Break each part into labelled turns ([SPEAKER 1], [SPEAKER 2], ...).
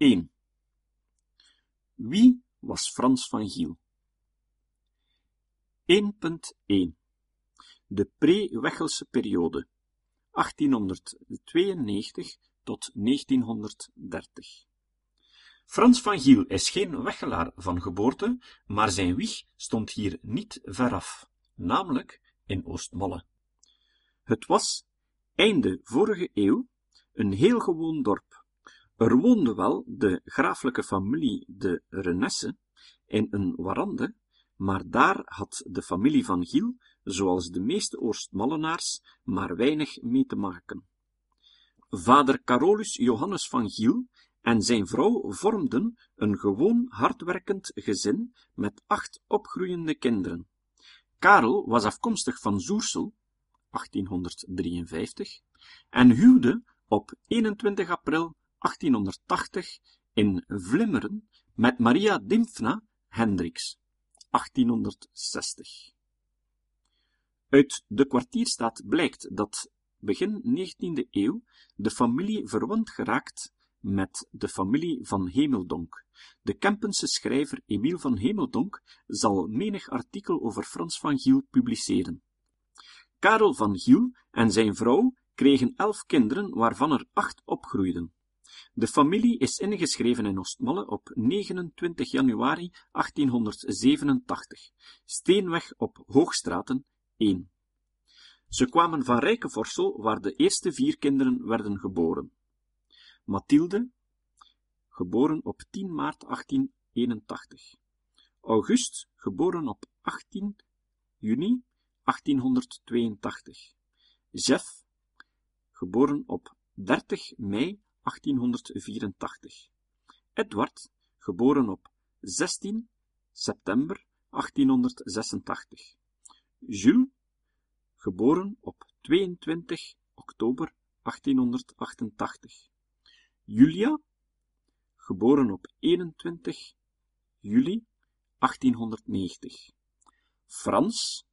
[SPEAKER 1] 1. Wie was Frans van Giel? 1.1 De pre-Wechelse periode 1892 tot 1930 Frans van Giel is geen Wechelaar van geboorte, maar zijn wieg stond hier niet veraf, namelijk in Oostmalle. Het was, einde vorige eeuw, een heel gewoon dorp. Er woonde wel de graaflijke familie de Renesse in een warande, maar daar had de familie van Giel, zoals de meeste Oostmallenaars, maar weinig mee te maken. Vader Carolus Johannes van Giel en zijn vrouw vormden een gewoon hardwerkend gezin met acht opgroeiende kinderen. Karel was afkomstig van Zoersel, 1853, en huwde op 21 april 1880 in Vlimmeren met Maria Dimfna Hendricks, 1860. Uit de kwartierstaat blijkt dat begin 19e eeuw de familie verwant geraakt met de familie van Hemeldonk. De Kempense schrijver Emiel van Hemeldonk zal menig artikel over Frans van Giel publiceren. Karel van Giel en zijn vrouw kregen elf kinderen, waarvan er acht opgroeiden. De familie is ingeschreven in Oostmalle op 29 januari 1887, Steenweg op Hoogstraten 1. Ze kwamen van Rijkevorsel, waar de eerste vier kinderen werden geboren. Mathilde, geboren op 10 maart 1881. August, geboren op 18 juni 1882. Jeff, geboren op 30 mei 1884. Edward, geboren op 16 september 1886. Jules, geboren op 22 oktober 1888. Julia, geboren op 21 juli 1890. Frans,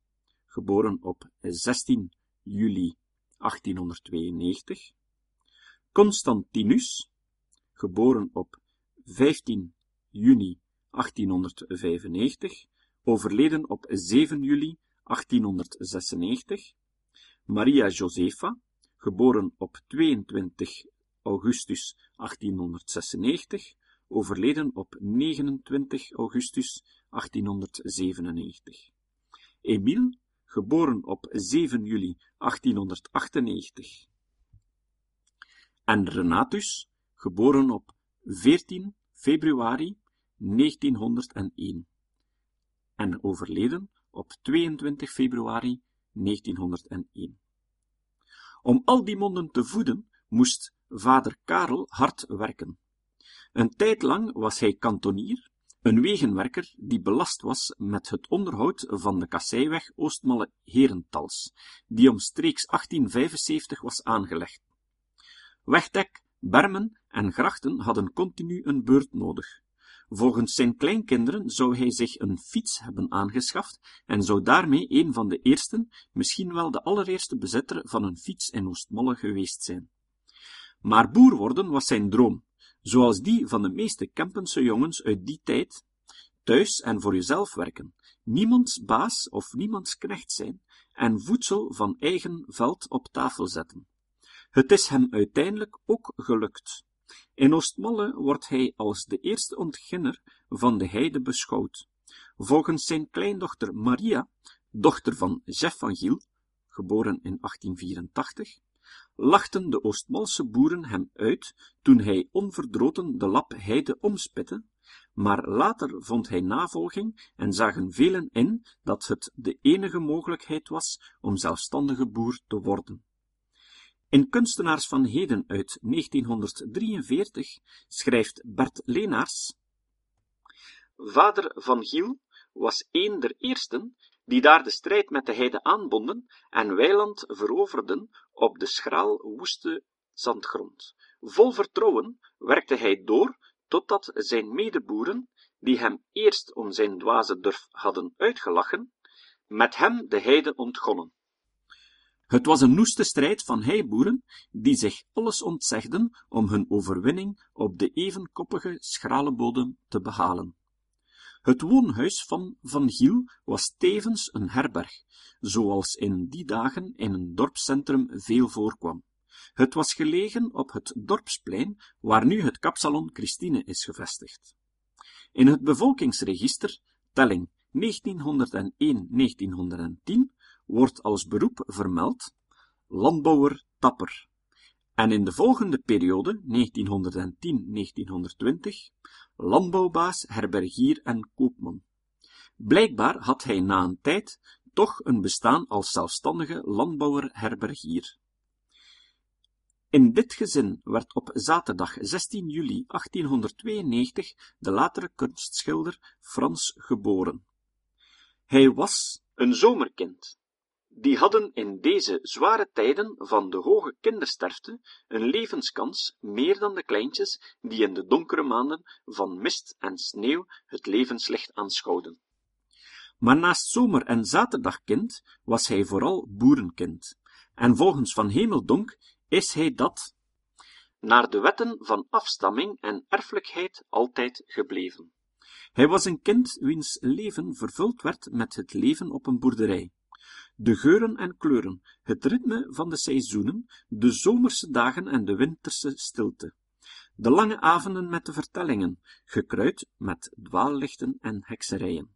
[SPEAKER 1] geboren op 16 juli 1892. Constantinus, geboren op 15 juni 1895, overleden op 7 juli 1896. Maria Josefa, geboren op 22 augustus 1896, overleden op 29 augustus 1897. Emile, geboren op 7 juli 1898. En Renatus, geboren op 14 februari 1901. En overleden op 22 februari 1901. Om al die monden te voeden, moest vader Karel hard werken. Een tijd lang was hij kantonier, een wegenwerker die belast was met het onderhoud van de Kasseiweg Oostmalle Herentals, die omstreeks 1875 was aangelegd. Wegdek, bermen en grachten hadden continu een beurt nodig. Volgens zijn kleinkinderen zou hij zich een fiets hebben aangeschaft en zou daarmee een van de eersten, misschien wel de allereerste bezitter van een fiets in Oostmalle geweest zijn. Maar boer worden was zijn droom, zoals die van de meeste Kempense jongens uit die tijd, thuis en voor jezelf werken, niemands baas of niemands knecht zijn en voedsel van eigen veld op tafel zetten. Het is hem uiteindelijk ook gelukt. In Oostmalle wordt hij als de eerste ontginner van de heide beschouwd. Volgens zijn kleindochter Maria, dochter van Jeff van Giel, geboren in 1884, lachten de Oostmalse boeren hem uit toen hij onverdroten de lap heide omspitte, maar later vond hij navolging en zagen velen in dat het de enige mogelijkheid was om zelfstandige boer te worden. In Kunstenaars van Heden uit 1943 schrijft Bert Leenaars Vader van Giel was een der eersten die daar de strijd met de heide aanbonden en weiland veroverden op de schraal woeste zandgrond. Vol vertrouwen werkte hij door totdat zijn medeboeren, die hem eerst om zijn dwaze durf hadden uitgelachen, met hem de heide ontgonnen. Het was een noeste strijd van heiboeren, die zich alles ontzegden om hun overwinning op de evenkoppige, schrale bodem te behalen. Het woonhuis van Van Giel was tevens een herberg, zoals in die dagen in een dorpscentrum veel voorkwam. Het was gelegen op het dorpsplein, waar nu het kapsalon Christine is gevestigd. In het bevolkingsregister, telling 1901-1910, wordt als beroep vermeld landbouwer Tapper, en in de volgende periode, 1910-1920, landbouwbaas, herbergier en koopman. Blijkbaar had hij na een tijd toch een bestaan als zelfstandige landbouwer-herbergier. In dit gezin werd op zaterdag 16 juli 1892 de latere kunstschilder Frans geboren. Hij was een zomerkind. Die hadden in deze zware tijden van de hoge kindersterfte een levenskans meer dan de kleintjes die in de donkere maanden van mist en sneeuw het levenslicht aanschouwden. Maar naast zomer- en zaterdagkind was hij vooral boerenkind, en volgens Van Hemeldonk is hij dat naar de wetten van afstamming en erfelijkheid altijd gebleven. Hij was een kind wiens leven vervuld werd met het leven op een boerderij. De geuren en kleuren, het ritme van de seizoenen, de zomerse dagen en de winterse stilte. De lange avonden met de vertellingen, gekruid met dwaallichten en hekserijen.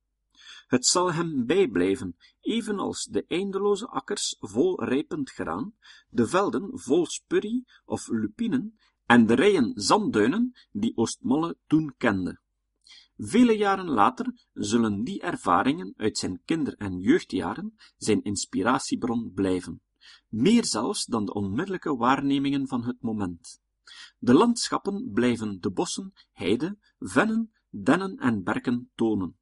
[SPEAKER 1] Het zal hem bijblijven, evenals de eindeloze akkers vol rijpend graan, de velden vol spurrie of lupinen en de rijen zandduinen die Oostmalle toen kende. Vele jaren later zullen die ervaringen uit zijn kinder- en jeugdjaren zijn inspiratiebron blijven, meer zelfs dan de onmiddellijke waarnemingen van het moment. De landschappen blijven de bossen, heide, vennen, dennen en berken tonen.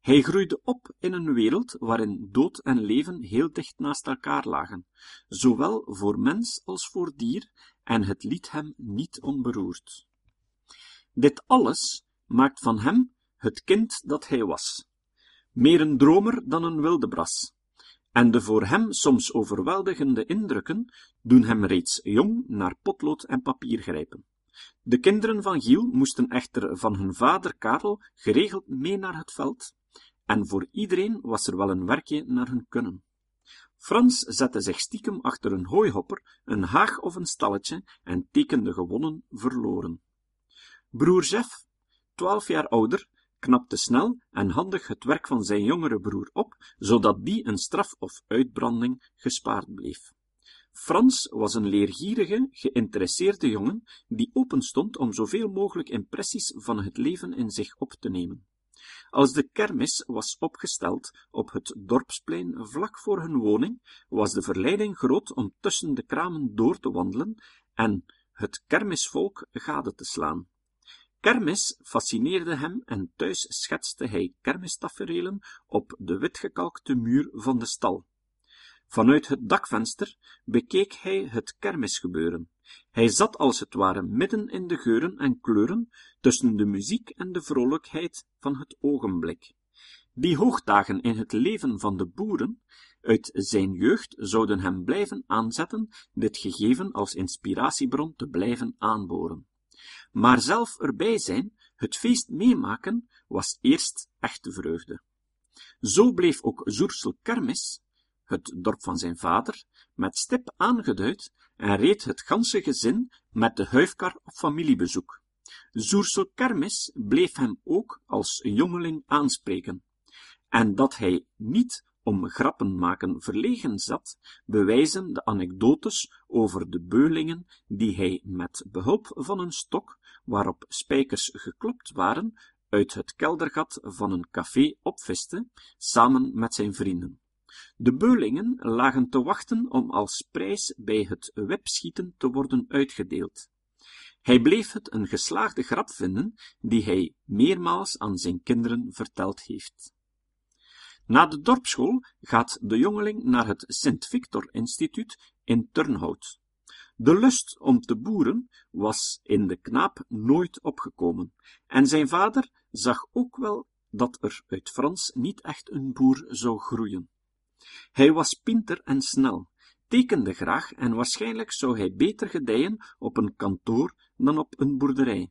[SPEAKER 1] Hij groeide op in een wereld waarin dood en leven heel dicht naast elkaar lagen, zowel voor mens als voor dier, en het liet hem niet onberoerd. Dit alles maakt van hem het kind dat hij was, meer een dromer dan een wildebras, en de voor hem soms overweldigende indrukken doen hem reeds jong naar potlood en papier grijpen. De kinderen van Giel moesten echter van hun vader Karel geregeld mee naar het veld, en voor iedereen was er wel een werkje naar hun kunnen. Frans zette zich stiekem achter een hooihopper, een haag of een stalletje en tekende gewonnen verloren. Broer Jeff, twaalf jaar ouder, knapte snel en handig het werk van zijn jongere broer op, zodat die een straf of uitbranding gespaard bleef. Frans was een leergierige, geïnteresseerde jongen, die openstond om zoveel mogelijk impressies van het leven in zich op te nemen. Als de kermis was opgesteld op het dorpsplein vlak voor hun woning, was de verleiding groot om tussen de kramen door te wandelen en het kermisvolk gade te slaan. Kermis fascineerde hem en thuis schetste hij kermistaferelen op de witgekalkte muur van de stal. Vanuit het dakvenster bekeek hij het kermisgebeuren. Hij zat als het ware midden in de geuren en kleuren, tussen de muziek en de vrolijkheid van het ogenblik. Die hoogdagen in het leven van de boeren uit zijn jeugd zouden hem blijven aanzetten dit gegeven als inspiratiebron te blijven aanboren. Maar zelf erbij zijn, het feest meemaken, was eerst echte vreugde. Zo bleef ook Zoersel Kermis, het dorp van zijn vader, met stip aangeduid en reed het ganse gezin met de huifkar op familiebezoek. Zoersel Kermis bleef hem ook als jongeling aanspreken. En dat hij niet om grappen maken verlegen zat, bewijzen de anekdotes over de beulingen die hij met behulp van een stok, waarop spijkers geklopt waren, uit het keldergat van een café opviste, samen met zijn vrienden. De beulingen lagen te wachten om als prijs bij het webschieten te worden uitgedeeld. Hij bleef het een geslaagde grap vinden, die hij meermaals aan zijn kinderen verteld heeft. Na de dorpsschool gaat de jongeling naar het Sint-Victor-instituut in Turnhout. De lust om te boeren was in de knaap nooit opgekomen, en zijn vader zag ook wel dat er uit Frans niet echt een boer zou groeien. Hij was pinter en snel, tekende graag en waarschijnlijk zou hij beter gedijen op een kantoor dan op een boerderij.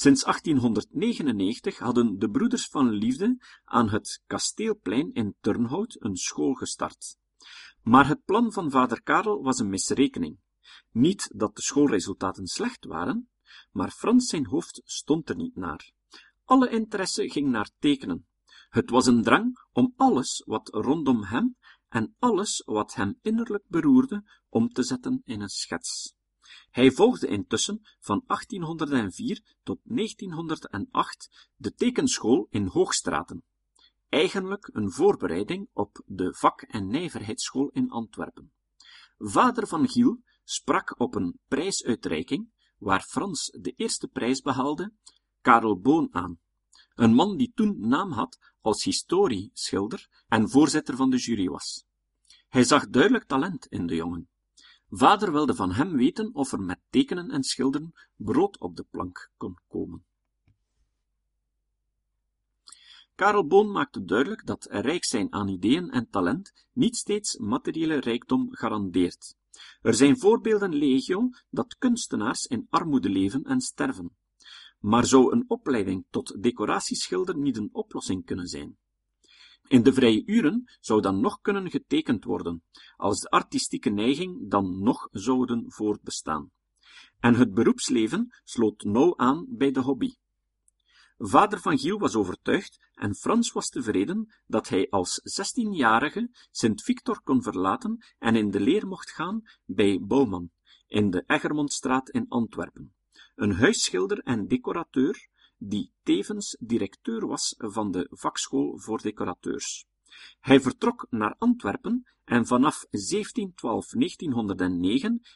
[SPEAKER 1] Sinds 1899 hadden de Broeders van Liefde aan het Kasteelplein in Turnhout een school gestart. Maar het plan van vader Karel was een misrekening. Niet dat de schoolresultaten slecht waren, maar Frans zijn hoofd stond er niet naar. Alle interesse ging naar tekenen. Het was een drang om alles wat rondom hem en alles wat hem innerlijk beroerde om te zetten in een schets. Hij volgde intussen van 1804 tot 1908 de tekenschool in Hoogstraten, eigenlijk een voorbereiding op de vak- en nijverheidsschool in Antwerpen. Vader van Giel sprak op een prijsuitreiking, waar Frans de eerste prijs behaalde, Karel Boon aan, een man die toen naam had als historieschilder en voorzitter van de jury was. Hij zag duidelijk talent in de jongen. Vader wilde van hem weten of er met tekenen en schilderen brood op de plank kon komen. Karel Boon maakte duidelijk dat rijk zijn aan ideeën en talent niet steeds materiële rijkdom garandeert. Er zijn voorbeelden legio dat kunstenaars in armoede leven en sterven. Maar zou een opleiding tot decoratieschilder niet een oplossing kunnen zijn? In de vrije uren zou dan nog kunnen getekend worden, als de artistieke neiging dan nog zouden voortbestaan. En het beroepsleven sloot nauw aan bij de hobby. Vader van Giel was overtuigd en Frans was tevreden dat hij als zestienjarige Sint-Victor kon verlaten en in de leer mocht gaan bij Bouwman, in de Eggermondstraat in Antwerpen, een huisschilder en decorateur, die tevens directeur was van de vakschool voor decorateurs. Hij vertrok naar Antwerpen en vanaf 1712-1909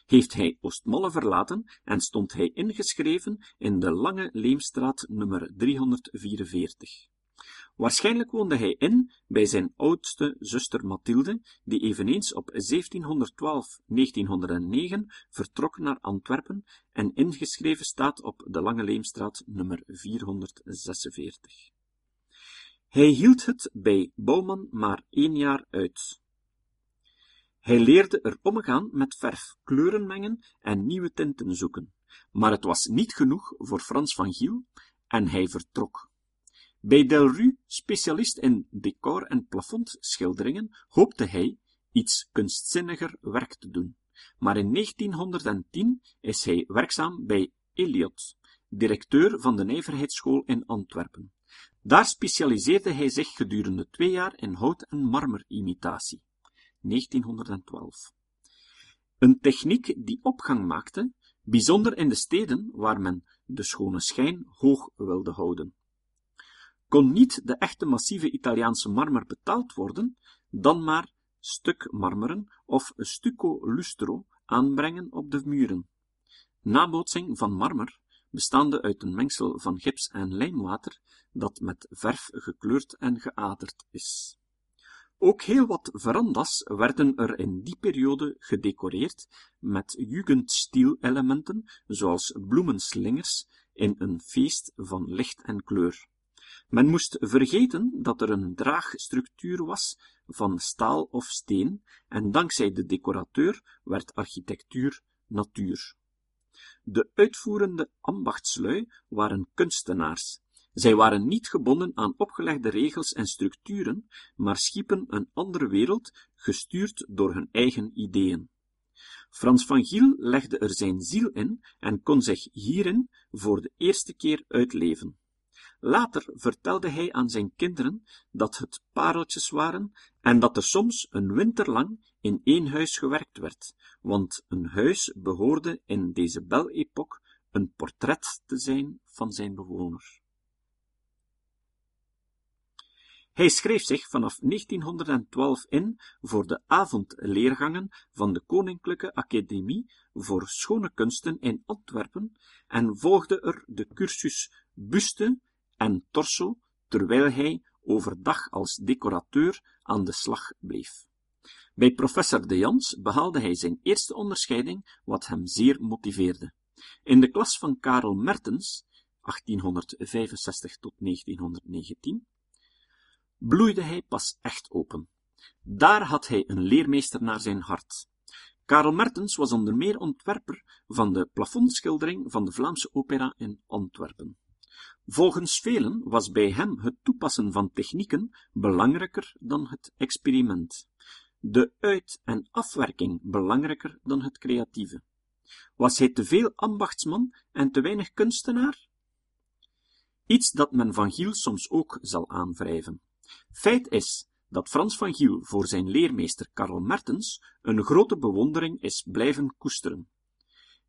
[SPEAKER 1] heeft hij Oostmalle verlaten en stond hij ingeschreven in de Lange Leemstraat nummer 344. Waarschijnlijk woonde hij in bij zijn oudste zuster Mathilde, die eveneens op 1712-1909 vertrok naar Antwerpen en ingeschreven staat op de Lange Leemstraat nummer 446. Hij hield het bij Bouwman maar één jaar uit. Hij leerde er omgaan met verf, kleuren mengen en nieuwe tinten zoeken. Maar het was niet genoeg voor Frans van Giel en hij vertrok. Bij Delru, specialist in decor- en plafondschilderingen, hoopte hij iets kunstzinniger werk te doen. Maar in 1910 is hij werkzaam bij Eliot, directeur van de Nijverheidsschool in Antwerpen. Daar specialiseerde hij zich gedurende twee jaar in hout- en marmerimitatie. 1912. Een techniek die opgang maakte, bijzonder in de steden waar men de schone schijn hoog wilde houden. Kon niet de echte massieve Italiaanse marmer betaald worden, dan maar stuk marmeren of stucco lustro aanbrengen op de muren. Nabootsing van marmer, bestaande uit een mengsel van gips en lijmwater, dat met verf gekleurd en geaderd is. Ook heel wat verandas werden er in die periode gedecoreerd met jugendstil-elementen, zoals bloemenslingers, in een feest van licht en kleur. Men moest vergeten dat er een draagstructuur was van staal of steen, en dankzij de decorateur werd architectuur natuur. De uitvoerende ambachtslui waren kunstenaars. Zij waren niet gebonden aan opgelegde regels en structuren, maar schiepen een andere wereld, gestuurd door hun eigen ideeën. Frans van Giel legde er zijn ziel in en kon zich hierin voor de eerste keer uitleven. Later vertelde hij aan zijn kinderen dat het pareltjes waren en dat er soms een winter lang in één huis gewerkt werd, want een huis behoorde in deze Belle een portret te zijn van zijn bewoner. Hij schreef zich vanaf 1912 in voor de avondleergangen van de Koninklijke Academie voor Schone Kunsten in Antwerpen en volgde er de cursus Buste en Torso, terwijl hij overdag als decorateur aan de slag bleef. Bij professor De Jans behaalde hij zijn eerste onderscheiding, wat hem zeer motiveerde. In de klas van Karel Mertens, 1865 tot 1919, bloeide hij pas echt open. Daar had hij een leermeester naar zijn hart. Karel Mertens was onder meer ontwerper van de plafondschildering van de Vlaamse opera in Antwerpen. Volgens velen was bij hem het toepassen van technieken belangrijker dan het experiment, de uit- en afwerking belangrijker dan het creatieve. Was hij te veel ambachtsman en te weinig kunstenaar? Iets dat men van Giel soms ook zal aanwrijven. Feit is dat Frans van Giel voor zijn leermeester Karl Mertens een grote bewondering is blijven koesteren.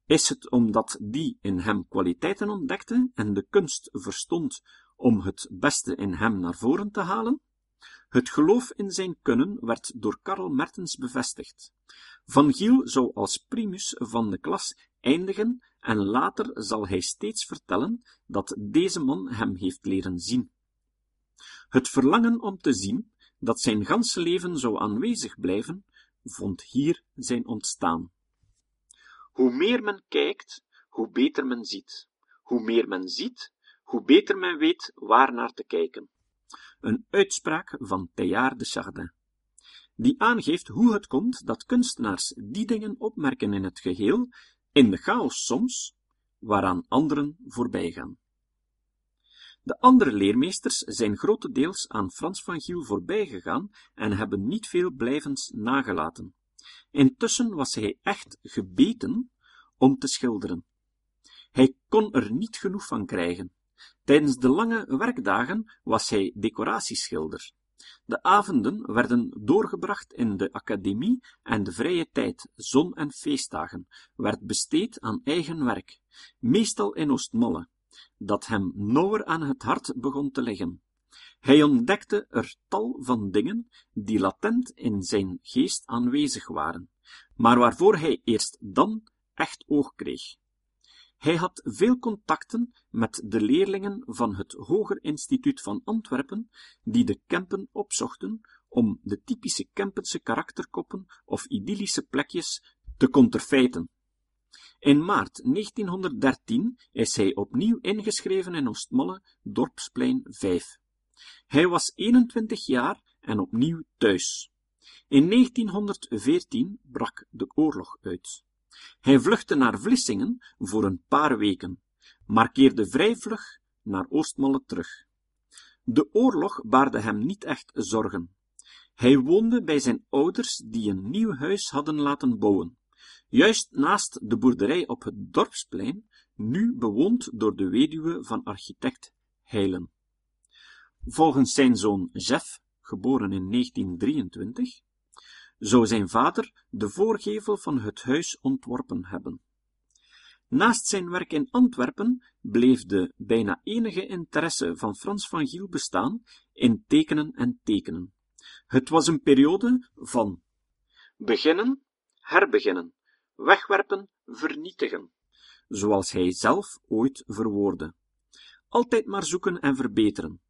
[SPEAKER 1] Is het omdat die in hem kwaliteiten ontdekte en de kunst verstond om het beste in hem naar voren te halen? Het geloof in zijn kunnen werd door Karl Mertens bevestigd. Van Giel zou als primus van de klas eindigen en later zal hij steeds vertellen dat deze man hem heeft leren zien. Het verlangen om te zien, dat zijn ganse leven zou aanwezig blijven, vond hier zijn ontstaan. Hoe meer men kijkt, hoe beter men ziet. Hoe meer men ziet, hoe beter men weet waar naar te kijken. Een uitspraak van Teilhard de Chardin, die aangeeft hoe het komt dat kunstenaars die dingen opmerken in het geheel, in de chaos soms, waaraan anderen voorbijgaan. De andere leermeesters zijn grotendeels aan Frans van Giel voorbijgegaan en hebben niet veel blijvens nagelaten. Intussen was hij echt gebeten om te schilderen. Hij kon er niet genoeg van krijgen. Tijdens de lange werkdagen was hij decoratieschilder. De avonden werden doorgebracht in de academie en de vrije tijd, zon- en feestdagen, werd besteed aan eigen werk, meestal in Oostmalle, dat hem nauwer aan het hart begon te liggen. Hij ontdekte er tal van dingen die latent in zijn geest aanwezig waren, maar waarvoor hij eerst dan echt oog kreeg. Hij had veel contacten met de leerlingen van het Hoger Instituut van Antwerpen, die de Kempen opzochten om de typische Kempense karakterkoppen of idyllische plekjes te conterfeiten. In maart 1913 is hij opnieuw ingeschreven in Oostmalle, Dorpsplein 5. Hij was 21 jaar en opnieuw thuis. In 1914 brak de oorlog uit. Hij vluchtte naar Vlissingen voor een paar weken, maar keerde vrij vlug naar Oostmalle terug. De oorlog baarde hem niet echt zorgen. Hij woonde bij zijn ouders die een nieuw huis hadden laten bouwen, juist naast de boerderij op het dorpsplein, nu bewoond door de weduwe van architect Heilen. Volgens zijn zoon Jeff, geboren in 1923, zou zijn vader de voorgevel van het huis ontworpen hebben. Naast zijn werk in Antwerpen bleef de bijna enige interesse van Frans van Giel bestaan in tekenen en tekenen. Het was een periode van beginnen, herbeginnen, wegwerpen, vernietigen, zoals hij zelf ooit verwoordde. Altijd maar zoeken en verbeteren.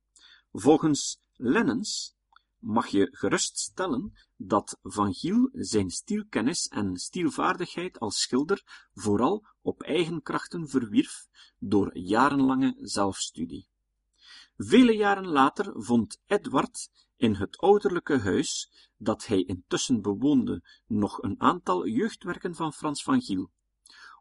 [SPEAKER 1] Volgens Lennens mag je geruststellen dat Van Giel zijn stielkennis en stielvaardigheid als schilder vooral op eigen krachten verwierf door jarenlange zelfstudie. Vele jaren later vond Edward in het ouderlijke huis, dat hij intussen bewoonde, nog een aantal jeugdwerken van Frans van Giel.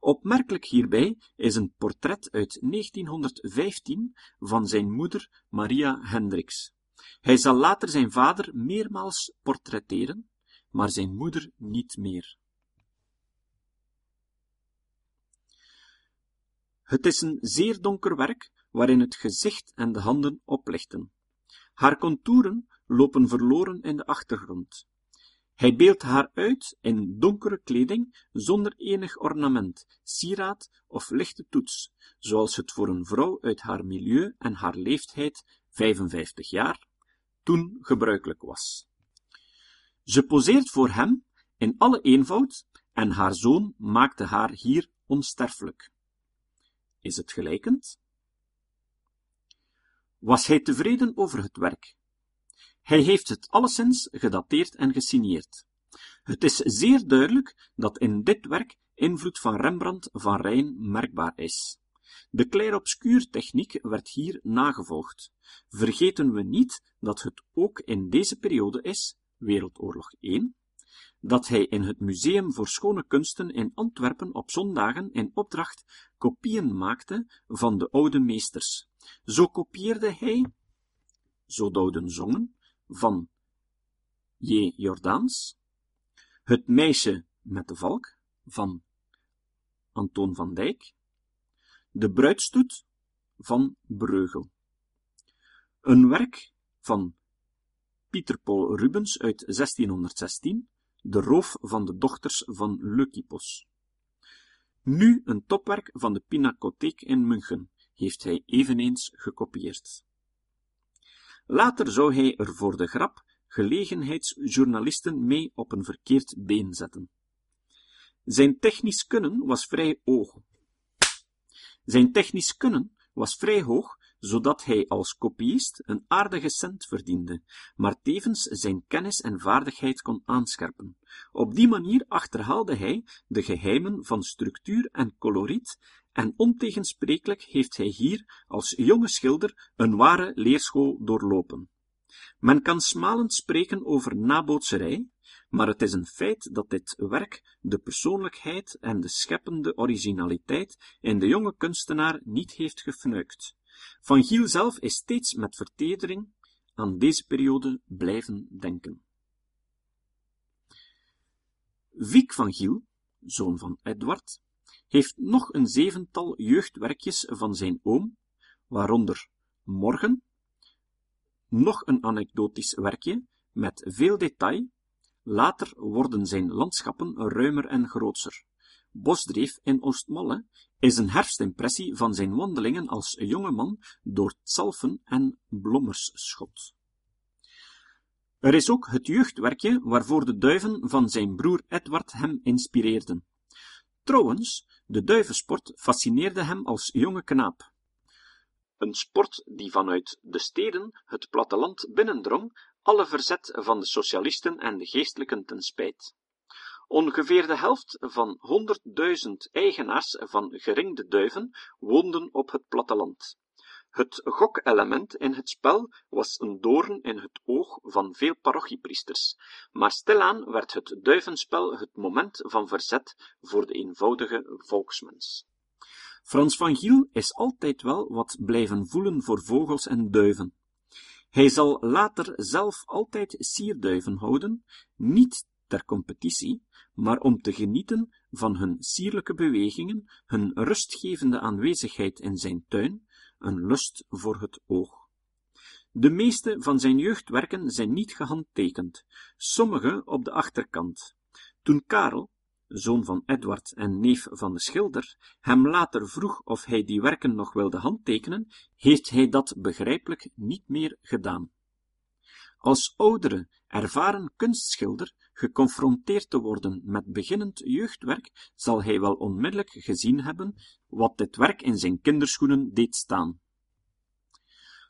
[SPEAKER 1] Opmerkelijk hierbij is een portret uit 1915 van zijn moeder Maria Hendricks. Hij zal later zijn vader meermaals portretteren, maar zijn moeder niet meer. Het is een zeer donker werk, waarin het gezicht en de handen oplichten. Haar contouren lopen verloren in de achtergrond. Hij beeldt haar uit in donkere kleding, zonder enig ornament, sieraad of lichte toets, zoals het voor een vrouw uit haar milieu en haar leeftijd, 55 jaar, toen gebruikelijk was. Ze poseert voor hem in alle eenvoud en haar zoon maakte haar hier onsterfelijk. Is het gelijkend? Was hij tevreden over het werk? Hij heeft het alleszins gedateerd en gesigneerd. Het is zeer duidelijk dat in dit werk invloed van Rembrandt van Rijn merkbaar is. De clair-obscur techniek werd hier nagevolgd. Vergeten we niet dat het ook in deze periode is, Wereldoorlog 1, dat hij in het Museum voor Schone Kunsten in Antwerpen op zondagen in opdracht kopieën maakte van de oude meesters. Zo kopieerde hij, zo douden zongen, van J. Jordaans, Het meisje met de valk, van Antoon van Dijk, De bruidstoet, van Breugel. Een werk van Pieter Paul Rubens uit 1616, De roof van de dochters van Leukippos. Nu een topwerk van de Pinakotheek in München, heeft hij eveneens gekopieerd. Later zou hij er voor de grap gelegenheidsjournalisten mee op een verkeerd been zetten. Zijn technisch kunnen was vrij hoog. Zijn technisch kunnen was vrij hoog, zodat hij als kopiist een aardige cent verdiende, maar tevens zijn kennis en vaardigheid kon aanscherpen. Op die manier achterhaalde hij de geheimen van structuur en coloriet, en ontegensprekelijk heeft hij hier als jonge schilder een ware leerschool doorlopen. Men kan smalend spreken over nabootserij, maar het is een feit dat dit werk de persoonlijkheid en de scheppende originaliteit in de jonge kunstenaar niet heeft gefnuikt. Van Giel zelf is steeds met vertedering aan deze periode blijven denken. Wiek van Giel, zoon van Edward, heeft nog een zevental jeugdwerkjes van zijn oom, waaronder Morgen, nog een anekdotisch werkje met veel detail. Later worden zijn landschappen ruimer en grootser. Bosdreef in Oostmalle is een herfstimpressie van zijn wandelingen als jonge man door Zalfen en Blommersschot. Er is ook het jeugdwerkje waarvoor de duiven van zijn broer Edward hem inspireerden. Trouwens, de duivensport fascineerde hem als jonge knaap. Een sport die vanuit de steden het platteland binnendrong, alle verzet van de socialisten en de geestelijken ten spijt. Ongeveer de helft van honderdduizend eigenaars van geringde duiven woonden op het platteland. Het gokelement in het spel was een doorn in het oog van veel parochiepriesters, maar stilaan werd het duivenspel het moment van verzet voor de eenvoudige volksmens. Frans van Giel is altijd wel wat blijven voelen voor vogels en duiven. Hij zal later zelf altijd sierduiven houden, niet ter competitie, maar om te genieten van hun sierlijke bewegingen, hun rustgevende aanwezigheid in zijn tuin, een lust voor het oog. De meeste van zijn jeugdwerken zijn niet gehandtekend, sommige op de achterkant. Toen Karel, zoon van Edward en neef van de schilder, hem later vroeg of hij die werken nog wilde handtekenen, heeft hij dat begrijpelijk niet meer gedaan. Als oudere, ervaren kunstschilder geconfronteerd te worden met beginnend jeugdwerk, zal hij wel onmiddellijk gezien hebben wat dit werk in zijn kinderschoenen deed staan.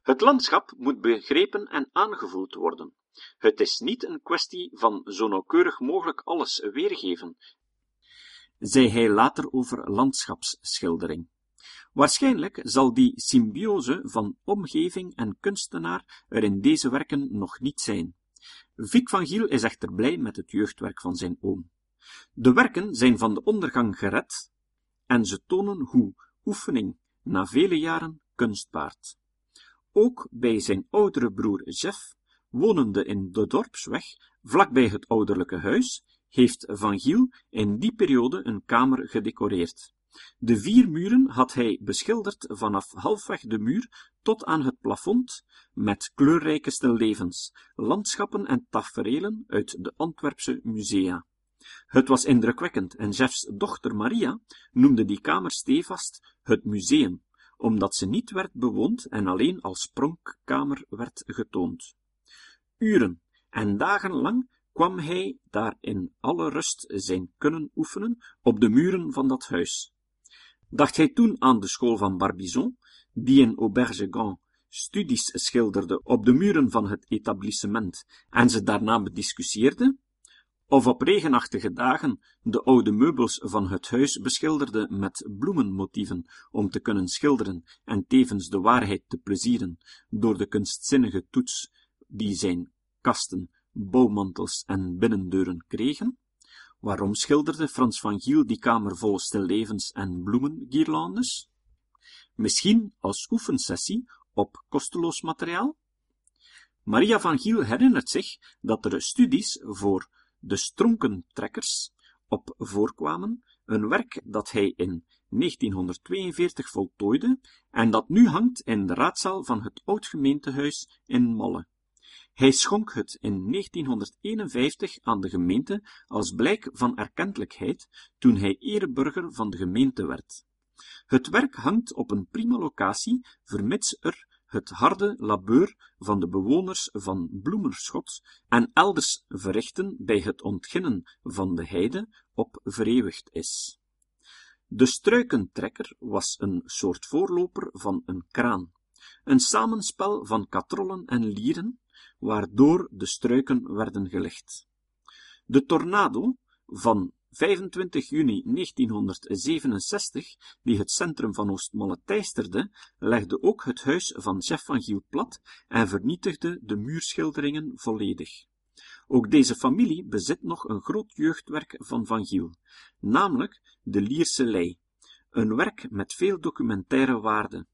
[SPEAKER 1] Het landschap moet begrepen en aangevoeld worden. Het is niet een kwestie van zo nauwkeurig mogelijk alles weergeven, zei hij later over landschapsschildering. Waarschijnlijk zal die symbiose van omgeving en kunstenaar er in deze werken nog niet zijn. Vic van Giel is echter blij met het jeugdwerk van zijn oom. De werken zijn van de ondergang gered en ze tonen hoe oefening na vele jaren kunst baart. Ook bij zijn oudere broer Jeff, wonende in de dorpsweg, vlakbij het ouderlijke huis, heeft Van Giel in die periode een kamer gedecoreerd. De vier muren had hij beschilderd vanaf halfweg de muur tot aan het plafond met kleurrijke stillevens, landschappen en taferelen uit de Antwerpse musea. Het was indrukwekkend en Jeffs dochter Maria noemde die kamer stevast het museum, omdat ze niet werd bewoond en alleen als pronkkamer werd getoond. Uren en dagenlang kwam hij daar in alle rust zijn kunnen oefenen op de muren van dat huis. Dacht hij toen aan de school van Barbizon, die in Auberge Gand studies schilderde op de muren van het etablissement en ze daarna bediscussieerde, of op regenachtige dagen de oude meubels van het huis beschilderde met bloemenmotieven om te kunnen schilderen en tevens de waarheid te plezieren door de kunstzinnige toets die zijn kasten bouwmantels en binnendeuren kregen? Waarom schilderde Frans van Giel die kamer vol stillevens en bloemengierlandes? Misschien als oefensessie op kosteloos materiaal? Maria van Giel herinnert zich dat er studies voor de stronkentrekkers op voorkwamen, een werk dat hij in 1942 voltooide en dat nu hangt in de raadzaal van het oud-gemeentehuis in Molle. Hij schonk het in 1951 aan de gemeente als blijk van erkentelijkheid toen hij ereburger van de gemeente werd. Het werk hangt op een prima locatie, vermits er het harde labeur van de bewoners van Bloemerschot en elders verrichten bij het ontginnen van de heide op vereeuwigd is. De struikentrekker was een soort voorloper van een kraan, een samenspel van katrollen en lieren, waardoor de struiken werden gelegd. De tornado van 25 juni 1967, die het centrum van Oostmalle teisterde, legde ook het huis van chef van Giel plat en vernietigde de muurschilderingen volledig. Ook deze familie bezit nog een groot jeugdwerk van Van Giel, namelijk de Lierse Lei, een werk met veel documentaire waarde.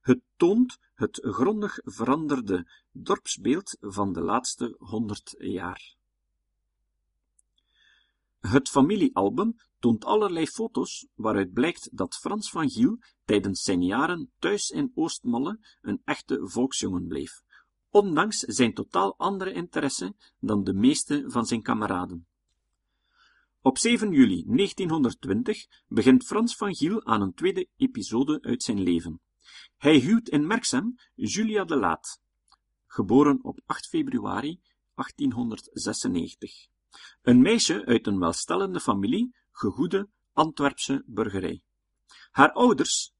[SPEAKER 1] Het toont het grondig veranderde dorpsbeeld van de laatste honderd jaar. Het familiealbum toont allerlei foto's waaruit blijkt dat Frans van Giel tijdens zijn jaren thuis in Oostmalle een echte volksjongen bleef, ondanks zijn totaal andere interesse dan de meeste van zijn kameraden. Op 7 juli 1920 begint Frans van Giel aan een tweede episode uit zijn leven. Hij huwt in Merksem Julia de Laat, geboren op 8 februari 1896. Een meisje uit een welstellende familie, gegoede Antwerpse burgerij. Haar ouders,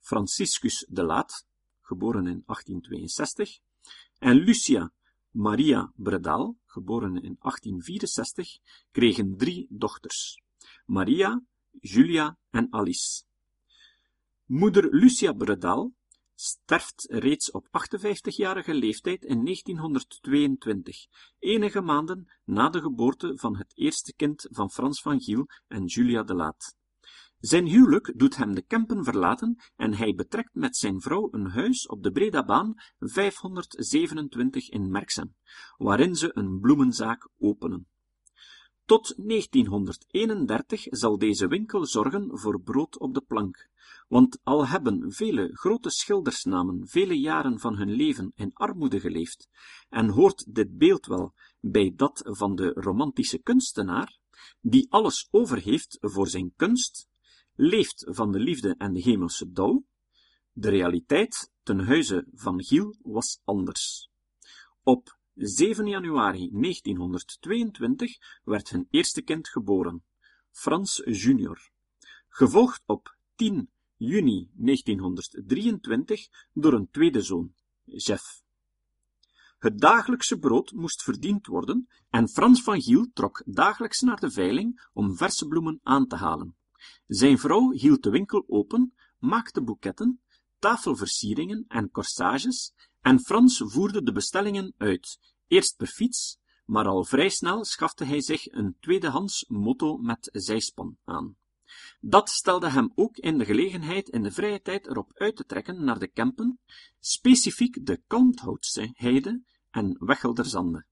[SPEAKER 1] Franciscus de Laat, geboren in 1862, en Lucia Maria Bredal, geboren in 1864, kregen drie dochters: Maria, Julia en Alice. Moeder Lucia Bredal sterft reeds op 58-jarige leeftijd in 1922, enige maanden na de geboorte van het eerste kind van Frans van Giel en Julia de Laat. Zijn huwelijk doet hem de Kempen verlaten en hij betrekt met zijn vrouw een huis op de Bredabaan 527 in Merksem, waarin ze een bloemenzaak openen. Tot 1931 zal deze winkel zorgen voor brood op de plank, want al hebben vele grote schildersnamen vele jaren van hun leven in armoede geleefd, en hoort dit beeld wel bij dat van de romantische kunstenaar, die alles over heeft voor zijn kunst, leeft van de liefde en de hemelse dauw, de realiteit ten huize van Giel was anders. Op 7 januari 1922 werd hun eerste kind geboren, Frans junior, gevolgd op 10 juni 1923 door een tweede zoon, Jeff. Het dagelijkse brood moest verdiend worden en Frans van Giel trok dagelijks naar de veiling om verse bloemen aan te halen. Zijn vrouw hield de winkel open, maakte boeketten, tafelversieringen en corsages en Frans voerde de bestellingen uit, eerst per fiets, maar al vrij snel schafte hij zich een tweedehands motto met zijspan aan. Dat stelde hem ook in de gelegenheid in de vrije tijd erop uit te trekken naar de Kempen, specifiek de Kalmthoutse heide en Wechelderzande.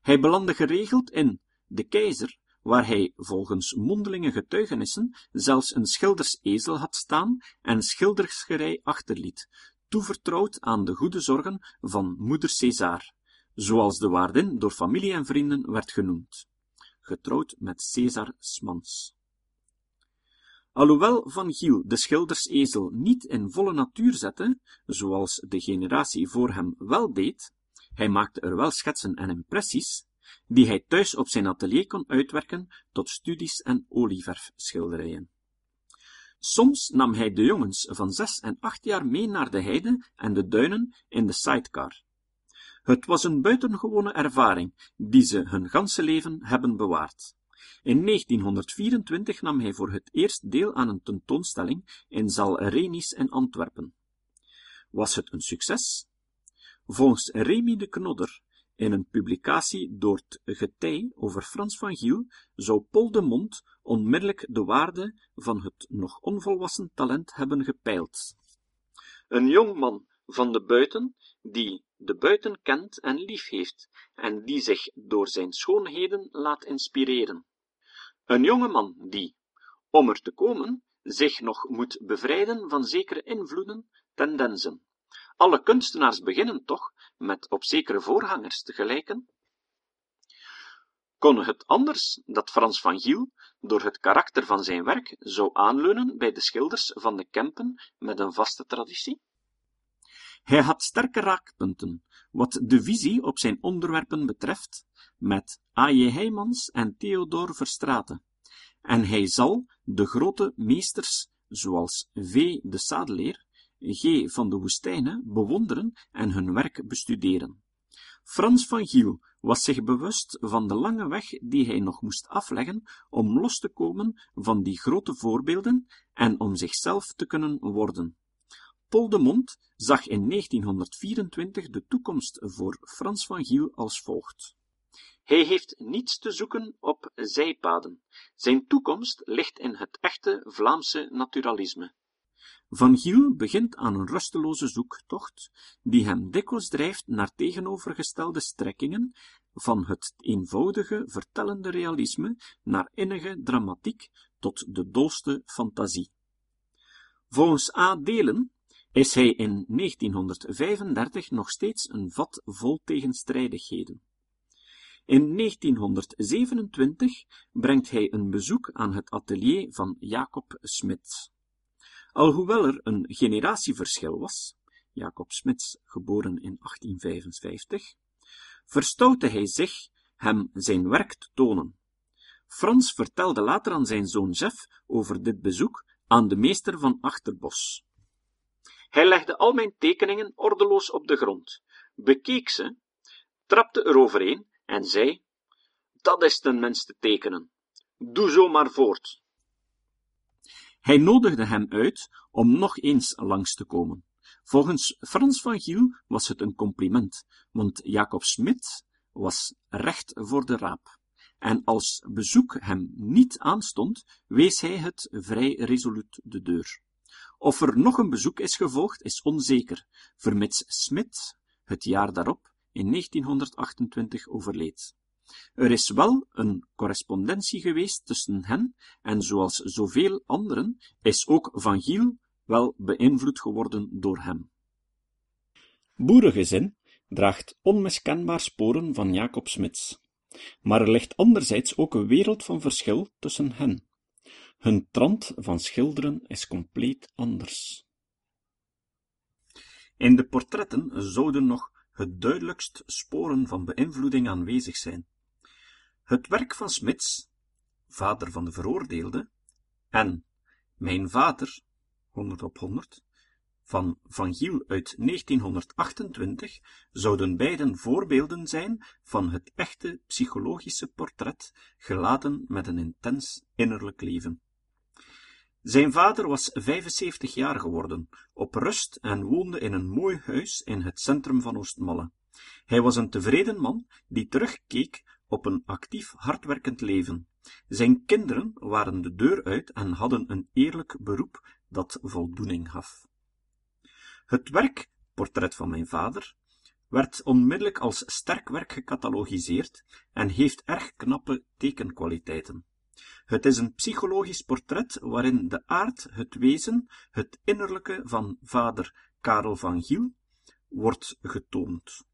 [SPEAKER 1] Hij belandde geregeld in De Keizer, waar hij volgens mondelinge getuigenissen zelfs een schildersezel had staan en schildersgerij achterliet, toevertrouwd aan de goede zorgen van moeder César, zoals de waardin door familie en vrienden werd genoemd, getrouwd met César Smans. Alhoewel Van Giel de schildersezel niet in volle natuur zette, zoals de generatie voor hem wel deed, hij maakte er wel schetsen en impressies, die hij thuis op zijn atelier kon uitwerken tot studies en olieverfschilderijen. Soms nam hij de jongens van zes en acht jaar mee naar de heide en de duinen in de sidecar. Het was een buitengewone ervaring, die ze hun ganse leven hebben bewaard. In 1924 nam hij voor het eerst deel aan een tentoonstelling in Zal Renis in Antwerpen. Was het een succes? Volgens Remy de Knodder In een publicatie door het Getij over Frans van Giel zou Paul de Mont onmiddellijk de waarde van het nog onvolwassen talent hebben gepeild. Een jong man van de buiten, die de buiten kent en lief heeft, en die zich door zijn schoonheden laat inspireren. Een jonge man die, om er te komen, zich nog moet bevrijden van zekere invloeden, tendensen. Alle kunstenaars beginnen toch met op zekere voorgangers te gelijken? Kon het anders dat Frans van Giel door het karakter van zijn werk zou aanleunen bij de schilders van de Kempen met een vaste traditie? Hij had sterke raakpunten, wat de visie op zijn onderwerpen betreft, met A.J. Heijmans en Theodor Verstraete, en hij zal de grote meesters, zoals V. de Sadeleer, G. van de Woestijnen, bewonderen en hun werk bestuderen. Frans van Giel was zich bewust van de lange weg die hij nog moest afleggen om los te komen van die grote voorbeelden en om zichzelf te kunnen worden. Paul de Mont zag in 1924 de toekomst voor Frans van Giel als volgt. Hij heeft niets te zoeken op zijpaden. Zijn toekomst ligt in het echte Vlaamse naturalisme. Van Giel begint aan een rusteloze zoektocht, die hem dikwijls drijft naar tegenovergestelde strekkingen, van het eenvoudige vertellende realisme naar innige dramatiek tot de dolste fantasie. Volgens A. Delen is hij in 1935 nog steeds een vat vol tegenstrijdigheden. In 1927 brengt hij een bezoek aan het atelier van Jacob Smits. Alhoewel er een generatieverschil was, Jacob Smits geboren in 1855, verstoutte hij zich hem zijn werk te tonen. Frans vertelde later aan zijn zoon Jeff over dit bezoek aan de meester van Achterbos. Hij legde al mijn tekeningen ordeloos op de grond, bekeek ze, trapte eroverheen en zei: Dat is ten minste tekenen. Doe zo maar voort. Hij nodigde hem uit om nog eens langs te komen. Volgens Frans van Giel was het een compliment, want Jacob Smit was recht voor de raap. En als bezoek hem niet aanstond, wees hij het vrij resoluut de deur. Of er nog een bezoek is gevolgd, is onzeker, vermits Smit het jaar daarop in 1928 overleed. Er is wel een correspondentie geweest tussen hen, en zoals zoveel anderen is ook Van Giel wel beïnvloed geworden door hem. Boerengezin draagt onmiskenbaar sporen van Jacob Smits, maar er ligt anderzijds ook een wereld van verschil tussen hen. Hun trant van schilderen is compleet anders. In de portretten zouden nog het duidelijkst sporen van beïnvloeding aanwezig zijn. Het werk van Smits, vader van de veroordeelde, en Mijn vader, 100 op 100, van Van Giel uit 1928, zouden beiden voorbeelden zijn van het echte psychologische portret, geladen met een intens innerlijk leven. Zijn vader was 75 jaar geworden, op rust en woonde in een mooi huis in het centrum van Oostmalle. Hij was een tevreden man die terugkeek op een actief, hardwerkend leven. Zijn kinderen waren de deur uit en hadden een eerlijk beroep dat voldoening gaf. Het werk, Portret van mijn vader, werd onmiddellijk als sterk werk gecatalogiseerd en heeft erg knappe tekenkwaliteiten. Het is een psychologisch portret waarin de aard, het wezen, het innerlijke van vader Karel van Giel wordt getoond.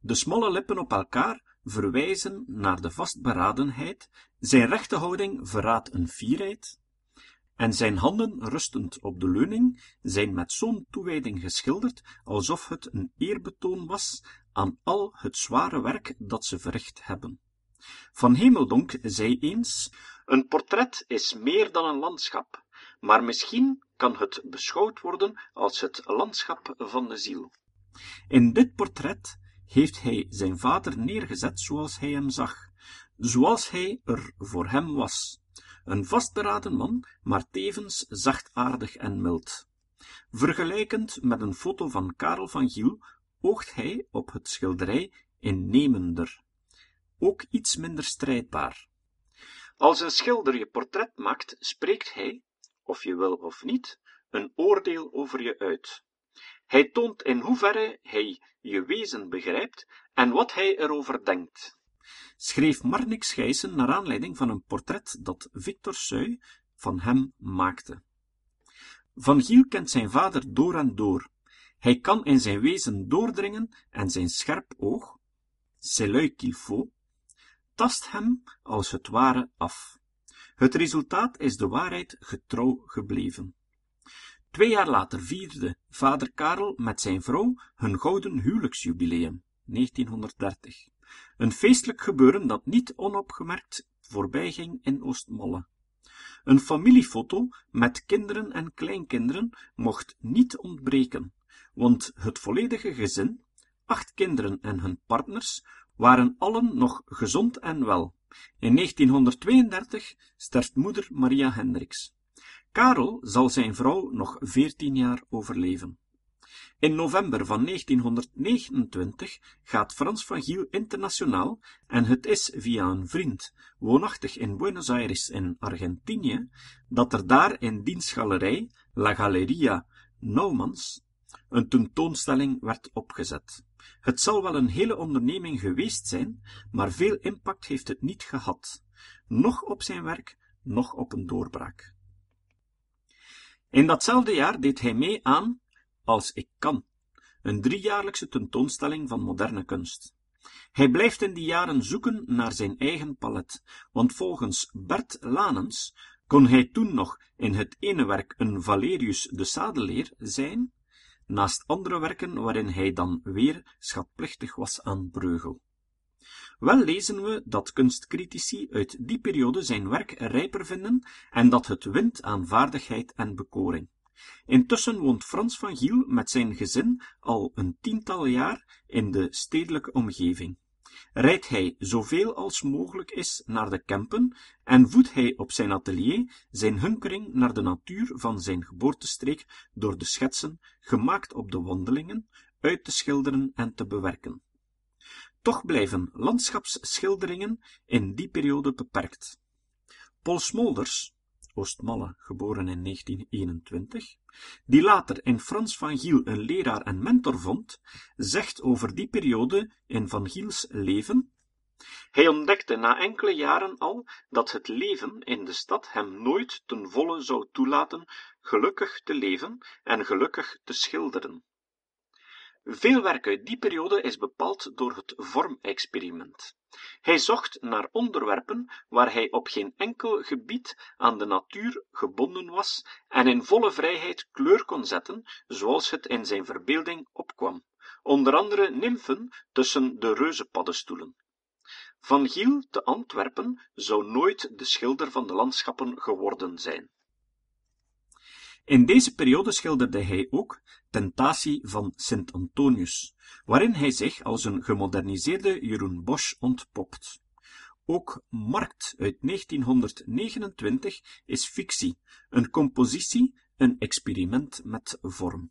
[SPEAKER 1] De smalle lippen op elkaar verwijzen naar de vastberadenheid, zijn rechte houding verraadt een fierheid, en zijn handen rustend op de leuning zijn met zo'n toewijding geschilderd, alsof het een eerbetoon was aan al het zware werk dat ze verricht hebben. Van Hemeldonk zei eens: Een portret is meer dan een landschap, maar misschien kan het beschouwd worden als het landschap van de ziel. In dit portret heeft hij zijn vader neergezet zoals hij hem zag, zoals hij er voor hem was. Een vastberaden man, maar tevens zachtaardig en mild. Vergelijkend met een foto van Karel van Giel oogt hij op het schilderij innemender, ook iets minder strijdbaar. Als een schilder je portret maakt, spreekt hij, of je wil of niet, een oordeel over je uit. Hij toont in hoeverre hij je wezen begrijpt en wat hij erover denkt. Schreef Marnix Gijssen naar aanleiding van een portret dat Victor Suy van hem maakte. Van Giel kent zijn vader door en door. Hij kan in zijn wezen doordringen en zijn scherp oog, c'est l'œil qu'il faut, tast hem als het ware af. Het resultaat is de waarheid getrouw gebleven. Twee jaar later vierde vader Karel met zijn vrouw hun gouden huwelijksjubileum, 1930. Een feestelijk gebeuren dat niet onopgemerkt voorbijging in Oostmalle. Een familiefoto met kinderen en kleinkinderen mocht niet ontbreken, want het volledige gezin, acht kinderen en hun partners, waren allen nog gezond en wel. In 1932 sterft moeder Maria Hendricks. Karel zal zijn vrouw nog veertien jaar overleven. In november van 1929 gaat Frans van Giel internationaal en het is via een vriend, woonachtig in Buenos Aires in Argentinië, dat er daar in diens galerij, La Galeria Naumans, een tentoonstelling werd opgezet. Het zal wel een hele onderneming geweest zijn, maar veel impact heeft het niet gehad, noch op zijn werk, noch op een doorbraak. In datzelfde jaar deed hij mee aan Als ik kan, een driejaarlijkse tentoonstelling van moderne kunst. Hij blijft in die jaren zoeken naar zijn eigen palet, want volgens Bert Lanens kon hij toen nog in het ene werk een Valerius de Sadeleer zijn, naast andere werken waarin hij dan weer schatplichtig was aan Breugel. Wel lezen we dat kunstcritici uit die periode zijn werk rijper vinden en dat het wint aan vaardigheid en bekoring. Intussen woont Frans van Giel met zijn gezin al een tiental jaar in de stedelijke omgeving. Rijdt hij zoveel als mogelijk is naar de Kempen en voedt hij op zijn atelier zijn hunkering naar de natuur van zijn geboortestreek door de schetsen, gemaakt op de wandelingen, uit te schilderen en te bewerken. Toch blijven landschapsschilderingen in die periode beperkt. Paul Smolders, Oostmalle, geboren in 1921, die later in Frans van Giel een leraar en mentor vond, zegt over die periode in Van Giels leven hij ontdekte na enkele jaren al dat het leven in de stad hem nooit ten volle zou toelaten gelukkig te leven en gelukkig te schilderen. Veel werk uit die periode is bepaald door het vormexperiment. Hij zocht naar onderwerpen waar hij op geen enkel gebied aan de natuur gebonden was en in volle vrijheid kleur kon zetten, zoals het in zijn verbeelding opkwam, onder andere nymfen tussen de reuzenpaddenstoelen. Van Giel te Antwerpen zou nooit de schilder van de landschappen geworden zijn. In deze periode schilderde hij ook Tentatie van Sint Antonius, waarin hij zich als een gemoderniseerde Jeroen Bosch ontpopt. Ook Markt uit 1929 is fictie, een compositie, een experiment met vorm.